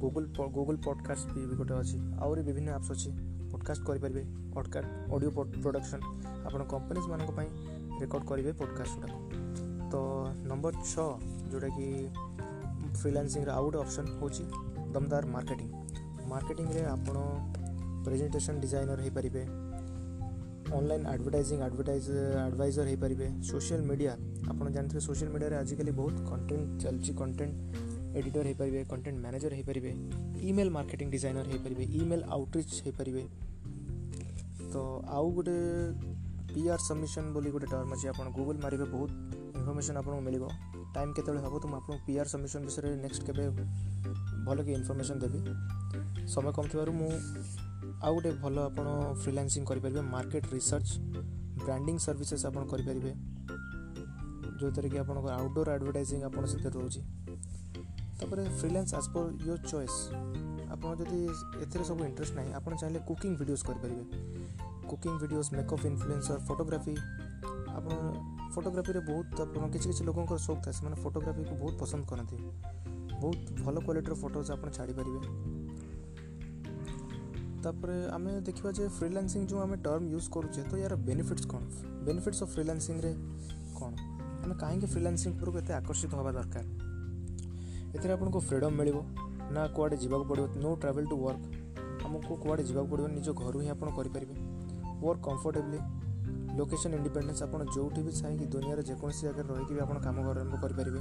ଗୁଗୁଲ୍ ଗୁଗୁଲ୍ ପଡ଼କାଷ୍ଟ ବି ଗୋଟେ ଅଛି ଆହୁରି ବିଭିନ୍ନ ଆପ୍ସ ଅଛି ପଡ଼କାଷ୍ଟ କରିପାରିବେ ପଡ଼କାଷ୍ଟ ଅଡ଼ିଓ ପ୍ରଡ଼କ୍ସନ୍ ଆପଣ କମ୍ପାନୀଜମାନଙ୍କ ପାଇଁ ରେକର୍ଡ଼ କରିବେ ପଡ଼କାଷ୍ଟ ତ ନମ୍ବର ଛଅ ଯେଉଁଟାକି ଫ୍ରିଲାନ୍ସିଂର ଆଉ ଗୋଟେ ଅପସନ୍ ହେଉଛି ଦମଦାର ମାର୍କେଟିଂ ମାର୍କେଟିଂରେ ଆପଣ ପ୍ରେଜେଣ୍ଟେସନ୍ ଡିଜାଇନର୍ ହୋଇପାରିବେ ଅନଲାଇନ୍ ଆଡ଼ଭର୍ଟାଇଜିଂ ଆଡ଼ଭର୍ଟାଇଜ ଆଡ଼ଭାଇଜର ହେଇପାରିବେ ସୋସିଆଲ ମିଡ଼ିଆ ଆପଣ ଜାଣିଥିବେ ସୋସିଆଲ ମିଡ଼ିଆରେ ଆଜିକାଲି ବହୁତ କଣ୍ଟେଣ୍ଟ ଚାଲିଛି କଣ୍ଟେଣ୍ଟ ଏଡ଼ିଟର ହେଇପାରିବେ କଣ୍ଟେଣ୍ଟ ମ୍ୟାନେଜର ହେଇପାରିବେ ଇମେଲ୍ ମାର୍କେଟିଂ ଡିଜାଇନର ହେଇପାରିବେ ଇମେଲ୍ ଆଉଟରିଚ୍ ହେଇପାରିବେ ତ ଆଉ ଗୋଟେ ପି ଆର୍ ସବମିସନ୍ ବୋଲି ଗୋଟେ ଟର୍ମ ଅଛି ଆପଣ ଗୁଗୁଲ୍ ମାରିବେ ବହୁତ ଇନଫର୍ମେସନ୍ ଆପଣଙ୍କୁ ମିଳିବ ଟାଇମ୍ କେତେବେଳେ ହେବ ତ ମୁଁ ଆପଣଙ୍କୁ ପି ଆର୍ ସବମିସନ୍ ବିଷୟରେ ନେକ୍ସଟ କେବେ ଭଲ କି ଇନଫର୍ମେସନ୍ ଦେବି ସମୟ କମ୍ ଥିବାରୁ ମୁଁ ଆଉ ଗୋଟେ ଭଲ ଆପଣ ଫ୍ରିଲାନ୍ସିଂ କରିପାରିବେ ମାର୍କେଟ ରିସର୍ଚ୍ଚ ବ୍ରାଣ୍ଡିଂ ସର୍ଭିସେସ୍ ଆପଣ କରିପାରିବେ ଯେଉଁଥିରେ କି ଆପଣଙ୍କର ଆଉଟଡୋର୍ ଆଡ଼ଭର୍ଟାଇଜିଂ ଆପଣ ସେଥିରେ ରହୁଛି ତାପରେ freelance as per your choice ଆପଣ ଯଦି ଏଥିରେ ସବୁ ଇଣ୍ଟରେଷ୍ଟ ନାହିଁ ଆପଣ ଚାହିଁଲେ କୁକିଂ ଭିଡ଼ିଓସ୍ କରିପାରିବେ cooking videos makeup influencer photography ଆପଣ ଫଟୋଗ୍ରାଫିରେ ବହୁତ ଆପଣ କିଛି କିଛି ଲୋକଙ୍କର ସଉକ ଥାଏ ସେମାନେ ଫଟୋଗ୍ରାଫିକୁ ବହୁତ ପସନ୍ଦ କରନ୍ତି ବହୁତ ଭଲ କ୍ୱାଲିଟିର ଫଟୋଜ୍ ଆପଣ ଛାଡ଼ିପାରିବେ ତାପରେ ଆମେ ଦେଖିବା ଯେ ଫ୍ରିଲାନ୍ସିଂ ଯେଉଁ ଆମେ ଟର୍ମ ୟୁଜ୍ କରୁଛେ ତ ଏହାର ବେନିଫିଟ୍ସ କ'ଣ ବେନିଫିଟ୍ସ ଅଫ୍ ଫ୍ରିଲାନ୍ସିଂରେ କ'ଣ ଆମେ କାହିଁକି ଫ୍ରିଲାନ୍ସିଂ ଉପରକୁ ଏତେ ଆକର୍ଷିତ ହେବା ଦରକାର ଏଥିରେ ଆପଣଙ୍କୁ ଫ୍ରିଡ଼ମ୍ ମିଳିବ ନା କୁଆଡ଼େ ଯିବାକୁ ପଡ଼ିବ ନୋ ଟ୍ରାଭେଲ୍ ଟୁ ୱାର୍କ ଆମକୁ କୁଆଡ଼େ ଯିବାକୁ ପଡ଼ିବ ନିଜ ଘରୁ ହିଁ ଆପଣ କରିପାରିବେ ୱାର୍କ କମ୍ଫର୍ଟେବଲି ଲୋକେସନ୍ ଇଣ୍ଡିପେଣ୍ଡେନ୍ସ ଆପଣ ଯେଉଁଠି ବି ଚାହିଁକି ଦୁନିଆର ଯେକୌଣସି ଜାଗାରେ ରହିକି ବି ଆପଣ କାମ ଆରମ୍ଭ କରିପାରିବେ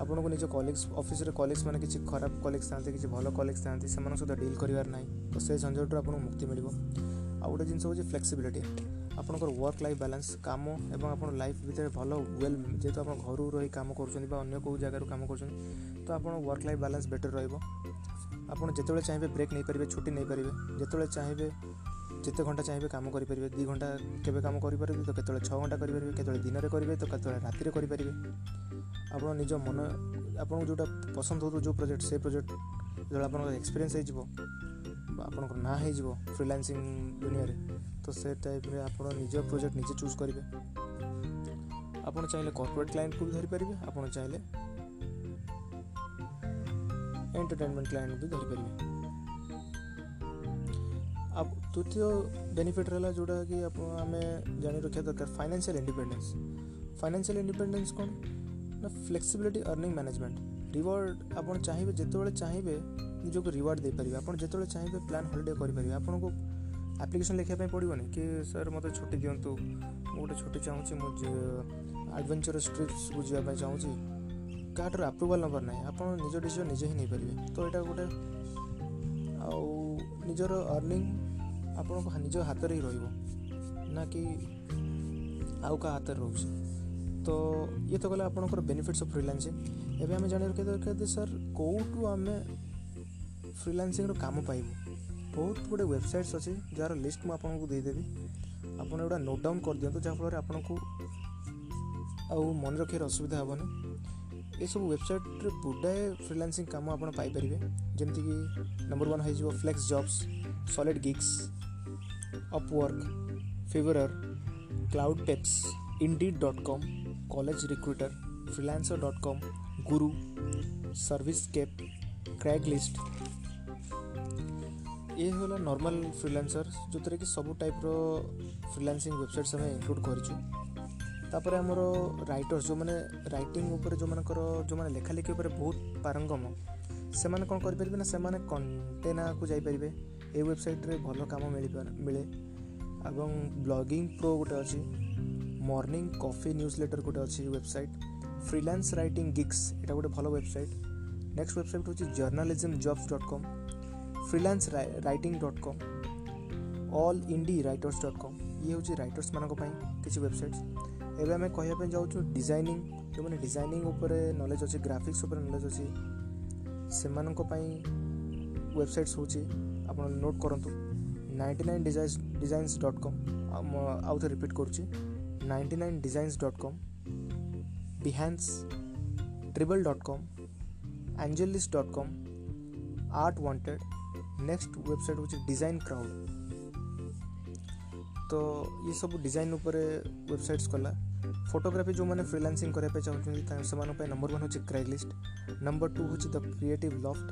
ଆପଣଙ୍କୁ ନିଜ କଲିଗ୍ସ ଅଫିସରେ କଲିଗ୍ସ ମାନେ କିଛି ଖରାପ କଲିଗ୍ସ ଥାନ୍ତି କିଛି ଭଲ କଲିଗ୍ସ ଥାନ୍ତି ସେମାନଙ୍କ ସହିତ ଡିଲ୍ କରିବାର ନାହିଁ ତ ସେ ଝଞ୍ଝଟରୁ ଆପଣଙ୍କୁ ମୁକ୍ତି ମିଳିବ ଆଉ ଗୋଟେ ଜିନିଷ ହେଉଛି ଫ୍ଲେକ୍ସିବିଲିଟି ଆପଣଙ୍କର ୱାର୍କ ଲାଇଫ୍ ବାଲାନ୍ସ କାମ ଏବଂ ଆପଣ ଲାଇଫ୍ ଭିତରେ ଭଲ ୱେଲ୍ ଯେହେତୁ ଆପଣ ଘରୁ ରହି କାମ କରୁଛନ୍ତି ବା ଅନ୍ୟ କେଉଁ ଜାଗାରୁ କାମ କରୁଛନ୍ତି ତ ଆପଣ ୱାର୍କ ଲାଇଫ୍ ବାଲାନ୍ସ ବେଟର୍ ରହିବ ଆପଣ ଯେତେବେଳେ ଚାହିଁବେ ବ୍ରେକ୍ ନେଇପାରିବେ ଛୁଟି ନେଇପାରିବେ ଯେତେବେଳେ ଚାହିଁବେ ଯେତେ ଘଣ୍ଟା ଚାହିଁବେ କାମ କରିପାରିବେ ଦୁଇ ଘଣ୍ଟା କେବେ କାମ କରିପାରିବେ ତ କେତେବେଳେ ଛଅ ଘଣ୍ଟା କରିପାରିବେ କେତେବେଳେ ଦିନରେ କରିବେ ତ କେତେବେଳେ ରାତିରେ କରିପାରିବେ ଆପଣ ନିଜ ମନ ଆପଣଙ୍କୁ ଯେଉଁଟା ପସନ୍ଦ ହେଉଥିବ ଯେଉଁ ପ୍ରୋଜେକ୍ଟ ସେ ପ୍ରୋଜେକ୍ଟ ଯେତେବେଳେ ଆପଣଙ୍କର ଏକ୍ସପିରିଏନ୍ସ ହେଇଯିବ ବା ଆପଣଙ୍କର ନାଁ ହେଇଯିବ ଫ୍ରିଲାନ୍ସିଂ ଦୁନିଆରେ ତ ସେ ଟାଇପ୍ରେ ଆପଣ ନିଜ ପ୍ରୋଜେକ୍ଟ ନିଜେ ଚୁଜ୍ କରିବେ ଆପଣ ଚାହିଁଲେ କର୍ପୋରେଟ୍ କ୍ଲାଏଣ୍ଟକୁ ବି ଧରିପାରିବେ ଆପଣ ଚାହିଁଲେ ଏଣ୍ଟରଟେନମେଣ୍ଟ କ୍ଲାଏଣ୍ଟ ବି ଧରିପାରିବେ ତୃତୀୟ ବେନିଫିଟ୍ ରହିଲା ଯେଉଁଟାକି ଆପଣ ଆମେ ଜାଣି ରଖିବା ଦରକାର ଫାଇନାନ୍ସିଆଲ୍ ଇଣ୍ଡିପେଣ୍ଡେନ୍ସ ଫାଇନାନ୍ସିଆଲ୍ ଇଣ୍ଡିପେଣ୍ଡେନ୍ସ କ'ଣ ନା ଫ୍ଲେକ୍ସିବିଲିଟି ଅର୍ଣ୍ଣିଂ ମ୍ୟାନେଜମେଣ୍ଟ ରିୱାର୍ଡ଼ ଆପଣ ଚାହିଁବେ ଯେତେବେଳେ ଚାହିଁବେ ନିଜକୁ ରିୱାର୍ଡ଼ ଦେଇପାରିବେ ଆପଣ ଯେତେବେଳେ ଚାହିଁବେ ପ୍ଲାନ୍ ହଲିଡ଼େ କରିପାରିବେ ଆପଣଙ୍କୁ ଆପ୍ଲିକେସନ୍ ଲେଖିବା ପାଇଁ ପଡ଼ିବନି କି ସାର୍ ମୋତେ ଛୁଟି ଦିଅନ୍ତୁ ମୁଁ ଗୋଟେ ଛୁଟି ଚାହୁଁଛି ମୁଁ ଆଡ଼ଭେଞ୍ଚରସ୍ ଟ୍ରିପ୍ସକୁ ଯିବା ପାଇଁ ଚାହୁଁଛି କାହାଠାରୁ ଆପ୍ରୁଭାଲ୍ ନମ୍ବର ନାହିଁ ଆପଣ ନିଜ ଡିସିଜନ୍ ନିଜେ ହିଁ ନେଇପାରିବେ ତ ଏଇଟା ଗୋଟେ ଆଉ ନିଜର ଅର୍ଣ୍ଣିଂ আপোনাৰ খানি যে হাতৰেই ৰৈব নাকি আৰু কা হাতৰ ৰোছ তো ইতোকালি আপোনাক बेनिफिट्स অফ ফ্ৰিলান্সিং এবে আমি জানিব লাগিছে স্যার কোতৰ আমি ফ্ৰিলান্সিংৰ কাম পাইব বহুত ডাঙৰ ওয়েবসাইট আছে যাৰ लिस्ट মই আপোনাক দি দিবি আপোন এডা নোট ডাউন কৰি দিওঁতো যাৰ পৰা আপোনাক আৰু মন ৰখেই অসুবিধা হব নে এসব ওয়েবসাইটৰ বোৰ ডায়ে ফ্ৰিলান্সিং কাম আপোন পাই পৰিবে যেন কি নম্বৰ 1 হৈ যাব flex jobs solid gigs Upwork, Fiverr, CloudPeps, Indeed.com, College Recruiter, Freelancer.com, Guru, ServiceScape, Craigslist ଏ ହେଲା ନର୍ମାଲ୍ ଫ୍ରିଲାନ୍ସର୍ ଯେଉଁଥିରେ କି ସବୁ ଟାଇପ୍ର ଫ୍ରିଲାନ୍ସିଂ ୱେବସାଇଟ୍ସ ଆମେ ଇନକ୍ଲୁଡ଼ କରିଛୁ ତାପରେ ଆମର ରାଇଟର୍ସ ଯେଉଁମାନେ ରାଇଟିଂ ଉପରେ ଯେଉଁମାନଙ୍କର ଯେଉଁମାନେ ଲେଖାଲେଖି ଉପରେ ବହୁତ ପାରଙ୍ଗମ ସେମାନେ କ'ଣ କରିପାରିବେ ନା ସେମାନେ କଣ୍ଟେନାକୁ ଯାଇପାରିବେ ଏ ୱେବସାଇଟ୍ରେ ଭଲ କାମ ମିଳେ ଏବଂ ବ୍ଲଗିଂ ପ୍ରୋ ଗୋଟେ ଅଛି ମର୍ଣ୍ଣିଂ କଫି ନ୍ୟୁଜ୍ ଲେଟର୍ ଗୋଟେ ଅଛି ୱେବସାଇଟ୍ ଫ୍ରିଲାନ୍ସ ରାଇଟିଂ ଗିକ୍ସ ଏଇଟା ଗୋଟେ ଭଲ ୱେବସାଇଟ୍ ନେକ୍ସଟ ୱେବସାଇଟ୍ ହେଉଛି journalism jobs dot com freelance writing dot com all indie writers dot com ଇଏ ହେଉଛି ରାଇଟର୍ସମାନଙ୍କ ପାଇଁ କିଛି ୱେବସାଇଟ୍ସ ଏବେ ଆମେ କହିବା ପାଇଁ ଯାଉଛୁ ଡିଜାଇନିଂ ଯେଉଁମାନେ ଡିଜାଇନିଂ ଉପରେ ନଲେଜ୍ ଅଛି ଗ୍ରାଫିକ୍ସ ଉପରେ ନଲେଜ୍ ଅଛି ସେମାନଙ୍କ ପାଇଁ ୱେବସାଇଟ୍ସ ହେଉଛି ଆପଣ ନୋଟ୍ କରନ୍ତୁ ninety nine designs designs dot com ଆଉ ଥରେ ରିପିଟ୍ କରୁଛି ninety nine designs dot com Behance Dribbble dot com AngelList dot com art wanted next website हूँ डिजाइन क्राउड तो ये सब डिजाइन उपर वेबसाइट्स कला ଫଟୋଗ୍ରାଫି ଯେଉଁମାନେ ଫ୍ରିଲାନ୍ସିଂ କରିବା ପାଇଁ ଚାହୁଁଛନ୍ତି ସେମାନଙ୍କ ପାଇଁ ନମ୍ବର ୱାନ୍ ହେଉଛି କ୍ରାଇଲିଷ୍ଟ ନମ୍ବର ଟୁ ହେଉଛି the creative loft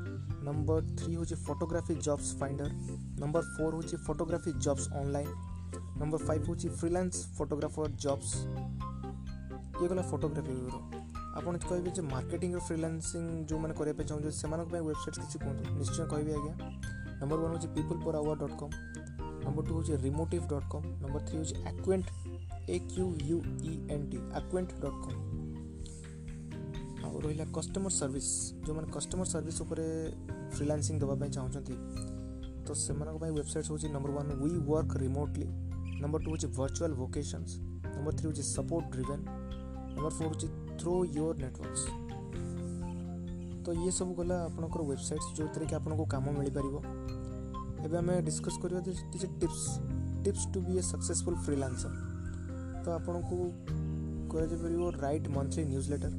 number three ହେଉଛି photography jobs finder number four ହେଉଛି photography jobs online number five ହେଉଛି ଫ୍ରିଲାନ୍ସ ଫଟୋଗ୍ରାଫର ଜବ୍ସ ଇଏ ଗଲା ଫଟୋଗ୍ରାଫିର ଆପଣ କହିବେ ଯେ ମାର୍କେଟିଂର ଫ୍ରିଲାନ୍ସିଂ ଯେଉଁମାନେ କରିବା ପାଇଁ ଚାହୁଁଛନ୍ତି ସେମାନଙ୍କ ପାଇଁ ୱେବସାଇଟ୍ କିଛି କୁହନ୍ତୁ ନିଶ୍ଚୟ କହିବି ଆଜ୍ଞା ନମ୍ବର ୱାନ୍ ହେଉଛି people per hour dot com number two ହେଉଛି Remotive dot com number three ହେଉଛି Aquent A Q U E N T Aquent dot com ଆଉ ରହିଲା କଷ୍ଟମର୍ ସର୍ଭିସ୍ ଯେଉଁମାନେ କଷ୍ଟମର୍ ସର୍ଭିସ୍ ଉପରେ ଫ୍ରିଲାନ୍ସିଂ ଦେବା ପାଇଁ ଚାହୁଁଛନ୍ତି ତ ସେମାନଙ୍କ ପାଇଁ ୱେବସାଇଟ୍ସ ହେଉଛି number one we work remotely number two ହେଉଛି ଭର୍ଚୁଆଲ୍ ଭୋକେସନ୍ସ ନମ୍ବର ଥ୍ରୀ ହେଉଛି ସପୋର୍ଟ ଡ୍ରିଭେନ୍ ନମ୍ବର ଫୋର୍ ହେଉଛି ଥ୍ରୋ ୟୋର୍ ନେଟୱାର୍କସ୍ ତ ଇଏ ସବୁ ଗଲା ଆପଣଙ୍କର ୱେବସାଇଟ୍ସ ଯେଉଁଥିରେ କି ଆପଣଙ୍କୁ କାମ ମିଳିପାରିବ ଏବେ ଆମେ ଡିସ୍କସ୍ କରିବା ଯେ କିଛି tips tips to be a successful freelancer ତ ଆପଣଙ୍କୁ କୁହାଯାଇପାରିବ write monthly newsletter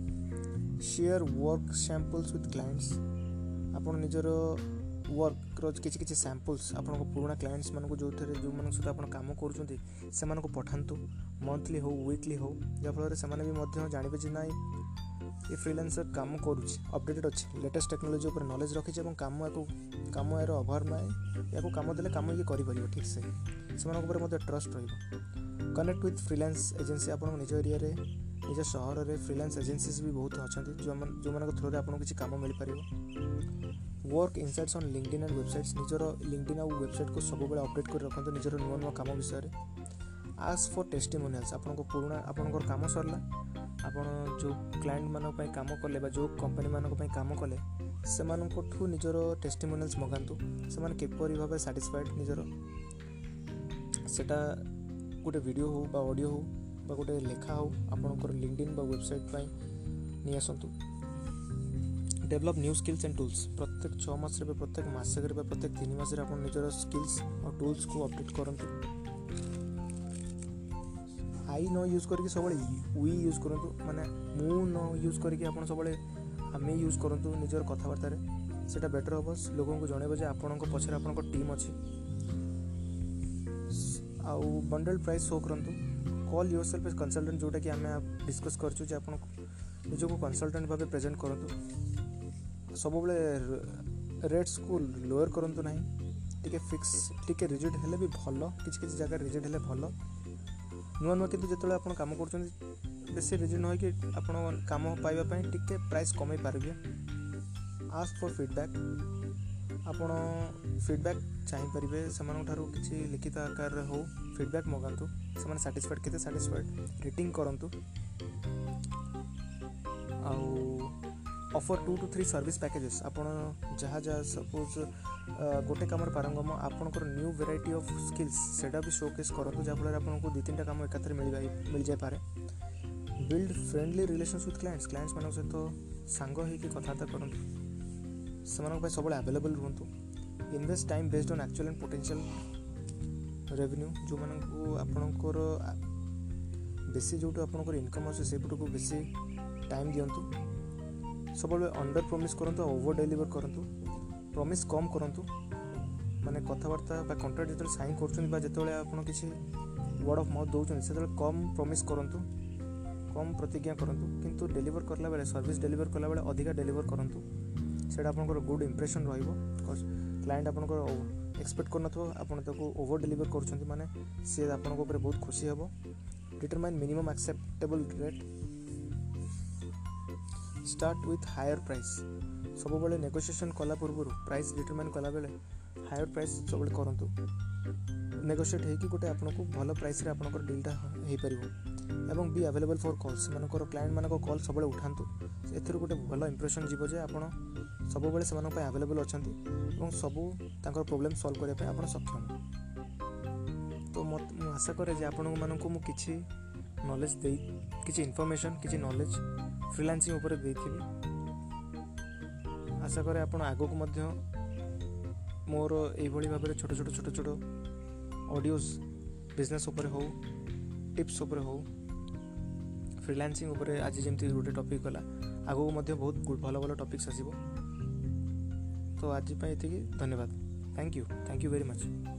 share work samples with clients ଆପଣ ନିଜର ୱାର୍କର କିଛି କିଛି ସାମ୍ପଲ୍ସ ଆପଣଙ୍କ ପୁରୁଣା କ୍ଲାଏଣ୍ଟସ୍ମାନଙ୍କୁ ଯେଉଁଥିରେ ଯେଉଁମାନଙ୍କ ସହିତ ଆପଣ କାମ କରୁଛନ୍ତି ସେମାନଙ୍କୁ ପଠାନ୍ତୁ ମନ୍ଥଲି ହେଉ ୱିକଲି ହେଉ ଯାହାଫଳରେ ସେମାନେ ବି ମଧ୍ୟ ଜାଣିବେ ଯେ ନାଇଁ ଏ ଫ୍ରିଲାନ୍ସର କାମ କରୁଛି ଅପଡ଼େଟେଡ଼ ଅଛି ଲେଟେଷ୍ଟ ଟେକ୍ନୋଲୋଜି ଉପରେ ନଲେଜ ରଖିଛି ଏବଂ କାମ ୟାକୁ କାମ ଏହାର ଅଭାବ ନାହିଁ ୟାକୁ କାମ ଦେଲେ କାମ ଇଏ କରିପାରିବ ଠିକ୍ ସେ ସେମାନଙ୍କ ଉପରେ ମଧ୍ୟ ଟ୍ରଷ୍ଟ ରହିବ କନେକ୍ଟ ୱିଥ୍ ଫ୍ରିଲାନ୍ସ ଏଜେନ୍ସି ଆପଣଙ୍କ ନିଜ ଏରିଆରେ ନିଜ ସହରରେ ଫ୍ରିଲାନ୍ସ ଏଜେନ୍ସିଜ୍ ବି ବହୁତ ଅଛନ୍ତି ଯେଉଁମାନଙ୍କ ଥ୍ରୋରେ ଆପଣଙ୍କୁ କିଛି କାମ ମିଳିପାରିବ work insights on LinkedIn and websites ନିଜର ଲିଙ୍କଡ଼ିନ୍ ଆଉ ୱେବସାଇଟ୍କୁ ସବୁବେଳେ ଅପଡ଼େଟ୍ କରି ରଖନ୍ତୁ ନିଜର ନୂଆ ନୂଆ କାମ ବିଷୟରେ ଆସ୍ ଫର୍ ଟେଷ୍ଟିମୋନିଆଲ୍ସ ଆପଣଙ୍କ ପୁରୁଣା ଆପଣଙ୍କର କାମ ସରିଲା ଆପଣ ଯେଉଁ କ୍ଲାଏଣ୍ଟମାନଙ୍କ ପାଇଁ କାମ କଲେ ବା ଯେଉଁ କମ୍ପାନୀମାନଙ୍କ ପାଇଁ କାମ କଲେ ସେମାନଙ୍କଠୁ ନିଜର ଟେଷ୍ଟିମୋନିଆଲ୍ସ ମଗାନ୍ତୁ ସେମାନେ କିପରି ଭାବେ ସାଟିସ୍ଫାଏଡ଼୍ ନିଜର ସେଟା ଗୋଟେ ଭିଡ଼ିଓ ହେଉ ବା ଅଡ଼ିଓ ହେଉ ବା ଗୋଟେ ଲେଖା ହେଉ ଆପଣଙ୍କର ଲିଙ୍କଡ଼ିନ୍ ବା ୱେବସାଇଟ୍ ପାଇଁ ନେଇ ଆସନ୍ତୁ develop new skills and tools ପ୍ରତ୍ୟେକ ଛଅ ମାସରେ ବା ପ୍ରତ୍ୟେକ ମାସରେ ବା ପ୍ରତ୍ୟେକ ତିନି ମାସରେ ଆପଣ ନିଜର ସ୍କିଲ୍ସ ଆଉ ଟୁଲ୍ସକୁ ଅପଡ଼େଟ୍ କରନ୍ତୁ ଆଇ ନ ୟୁଜ୍ କରିକି ସବୁବେଳେ ୱି ୟୁଜ୍ କରନ୍ତୁ ମାନେ ମୁଁ ନ ୟୁଜ୍ କରିକି ଆପଣ ସବୁବେଳେ ଆମେ ୟୁଜ୍ କରନ୍ତୁ ନିଜର କଥାବାର୍ତ୍ତାରେ ସେଇଟା ବେଟର୍ ହେବ ଲୋକଙ୍କୁ ଜଣାଇବ ଯେ ଆପଣଙ୍କ ପଛରେ ଆପଣଙ୍କ ଟିମ୍ ଅଛି ଆଉ ବଣ୍ଡେଲ୍ ପ୍ରାଇସ୍ ସୋ କରନ୍ତୁ କଲ୍ ୟୋର୍ ସେଲ୍ଫ କନସଲଟାଣ୍ଟ ଯେଉଁଟାକି ଆମେ ଡିସ୍କସ୍ କରିଛୁ ଯେ ଆପଣ ନିଜକୁ କନସଲଟାଣ୍ଟ ଭାବେ ପ୍ରେଜେଣ୍ଟ କରନ୍ତୁ ସବୁବେଳେ ରେଟ୍ସକୁ ଲୋୟର୍ କରନ୍ତୁ ନାହିଁ ଟିକେ ଫିକ୍ସ ଟିକେ ରିଜିଡ୍ ହେଲେ ବି ଭଲ କିଛି କିଛି ଜାଗାରେ ରିଜିଡ୍ ହେଲେ ଭଲ ନୂଆ ନୂଆ କିନ୍ତୁ ଯେତେବେଳେ ଆପଣ କାମ କରୁଛନ୍ତି ବେଶୀ ରିଜିଡ୍ ନହେଇକି ଆପଣ କାମ ପାଇବା ପାଇଁ ଟିକେ ପ୍ରାଇସ୍ କମେଇ ପାରିବେ ଆସ୍କ ଫର୍ ଫିଡ଼ବ୍ୟାକ୍ ଆପଣ ଫିଡ଼ବ୍ୟାକ୍ ଚାହିଁପାରିବେ ସେମାନଙ୍କଠାରୁ କିଛି ଲିଖିତ ଆକାରରେ ହେଉ ଫିଡ଼ବ୍ୟାକ୍ ମଗାନ୍ତୁ ସେମାନେ ସାଟିସ୍ଫାଏଡ଼୍ କେତେ ସାଟିସ୍ଫାଏଡ଼୍ ରେଟିଂ କରନ୍ତୁ ଆଉ offer two to three service packages ଆପଣ ଯାହା ଯାହା ସପୋଜ୍ ଗୋଟେ କାମର ପାରଙ୍ଗମ ଆପଣଙ୍କର ନ୍ୟୁ ଭେରାଇଟି ଅଫ୍ ସ୍କିଲ୍ସ ସେଇଟା ବି ଶୋକେସ୍ କରନ୍ତୁ ଯାହାଫଳରେ ଆପଣଙ୍କୁ ଦୁଇ ତିନିଟା କାମ ଏକାଥରେ ମିଳିଯାଇ ମିଳିଯାଇପାରେ build friendly relations with clients କ୍ଲାଏଣ୍ଟସ୍ମାନଙ୍କ ସହିତ ସାଙ୍ଗ ହେଇକି କଥାବାର୍ତ୍ତା କରନ୍ତୁ ସେମାନଙ୍କ ପାଇଁ ସବୁବେଳେ ଆଭେଲେବଲ୍ ରୁହନ୍ତୁ invest time based on actual and potential revenue ଯେଉଁମାନଙ୍କୁ ଆପଣଙ୍କର ବେଶୀ ଯେଉଁଠୁ ଆପଣଙ୍କର ଇନକମ୍ ଅଛି ସେଇପଟକୁ ବେଶୀ ଟାଇମ୍ ଦିଅନ୍ତୁ ସବୁବେଳେ ଅଣ୍ଡର ପ୍ରମିସ୍ କରନ୍ତୁ ଆଉ ଓଭର ଡେଲିଭର କରନ୍ତୁ ପ୍ରମିସ୍ କମ୍ କରନ୍ତୁ ମାନେ କଥାବାର୍ତ୍ତା ବା କଣ୍ଟ୍ରାକ୍ଟ ଯେତେବେଳେ ସାଇନ୍ କରୁଛନ୍ତି ବା ଯେତେବେଳେ ଆପଣ କିଛି ୱାର୍ଡ଼ ଅଫ୍ ମାଉଥ୍ ଦେଉଛନ୍ତି ସେତେବେଳେ କମ୍ ପ୍ରମିସ୍ କରନ୍ତୁ କମ୍ ପ୍ରତିଜ୍ଞା କରନ୍ତୁ କିନ୍ତୁ ଡେଲିଭର୍ କଲାବେଳେ ସର୍ଭିସ୍ ଡେଲିଭର୍ କଲାବେଳେ ଅଧିକା ଡେଲିଭର୍ କରନ୍ତୁ ସେଇଟା ଆପଣଙ୍କର ଗୁଡ଼୍ ଇମ୍ପ୍ରେସନ୍ ରହିବ ବିକଜ୍ କ୍ଲାଏଣ୍ଟ ଆପଣଙ୍କର ଏକ୍ସପେକ୍ଟ କରିନଥିବ ଆପଣ ତାକୁ ଓଭର ଡେଲିଭର କରୁଛନ୍ତି ମାନେ ସିଏ ଆପଣଙ୍କ ଉପରେ ବହୁତ ଖୁସି ହେବ determine minimum acceptable rate start with higher price ସବୁବେଳେ ନେଗୋସିଏସନ୍ କଲା ପୂର୍ବରୁ ପ୍ରାଇସ୍ ଡିଟରମାଇନ୍ କଲାବେଳେ ହାୟର୍ ପ୍ରାଇସ୍ ସବୁବେଳେ କରନ୍ତୁ ନେଗୋସିଏଟ୍ ହେଇକି ଗୋଟେ ଆପଣଙ୍କୁ ଭଲ ପ୍ରାଇସ୍ରେ ଆପଣଙ୍କର ଡିଲ୍ଟା ହେଇପାରିବ ଏବଂ ବି ଆଭେଲେବଲ୍ ଫର୍ କଲ୍ ସେମାନଙ୍କର କ୍ଲାଏଣ୍ଟମାନଙ୍କ କଲ୍ ସବୁବେଳେ ଉଠାନ୍ତୁ ଏଥିରୁ ଗୋଟେ ଭଲ ଇମ୍ପ୍ରେସନ୍ ଯିବ ଯେ ଆପଣ ସବୁବେଳେ ସେମାନଙ୍କ ପାଇଁ ଆଭେଲେବଲ୍ ଅଛନ୍ତି ଏବଂ ସବୁ ତାଙ୍କର ପ୍ରୋବ୍ଲେମ୍ ସଲ୍ଭ କରିବା ପାଇଁ ଆପଣ ସକ୍ଷମ ତ ମୁଁ ଆଶା କରେ ଯେ ଆପଣମାନଙ୍କୁ ମୁଁ କିଛି ନଲେଜ୍ ଦେଇ କିଛି ଇନଫର୍ମେସନ୍ କିଛି ନଲେଜ୍ ଫ୍ରିଲାନ୍ସିଂ ଉପରେ ଦେଇଥିବି ଆଶା କରେ ଆପଣ ଆଗକୁ ମଧ୍ୟ ମୋର ଏଇଭଳି ଭାବରେ ଛୋଟ ଛୋଟ ଛୋଟ ଛୋଟ ଅଡ଼ିଓସ୍ ବିଜନେସ୍ ଉପରେ ହେଉ ଟିପ୍ସ ଉପରେ ହେଉ ଫ୍ରିଲାନ୍ସିଂ ଉପରେ ଆଜି ଯେମିତି ଗୋଟେ ଟପିକ୍ ଗଲା ଆଗକୁ ମଧ୍ୟ ବହୁତ ଭଲ ଭଲ ଟପିକ୍ସ ଆସିବ ତ ଆଜି ପାଇଁ ଏତିକି ଧନ୍ୟବାଦ thank you thank you very much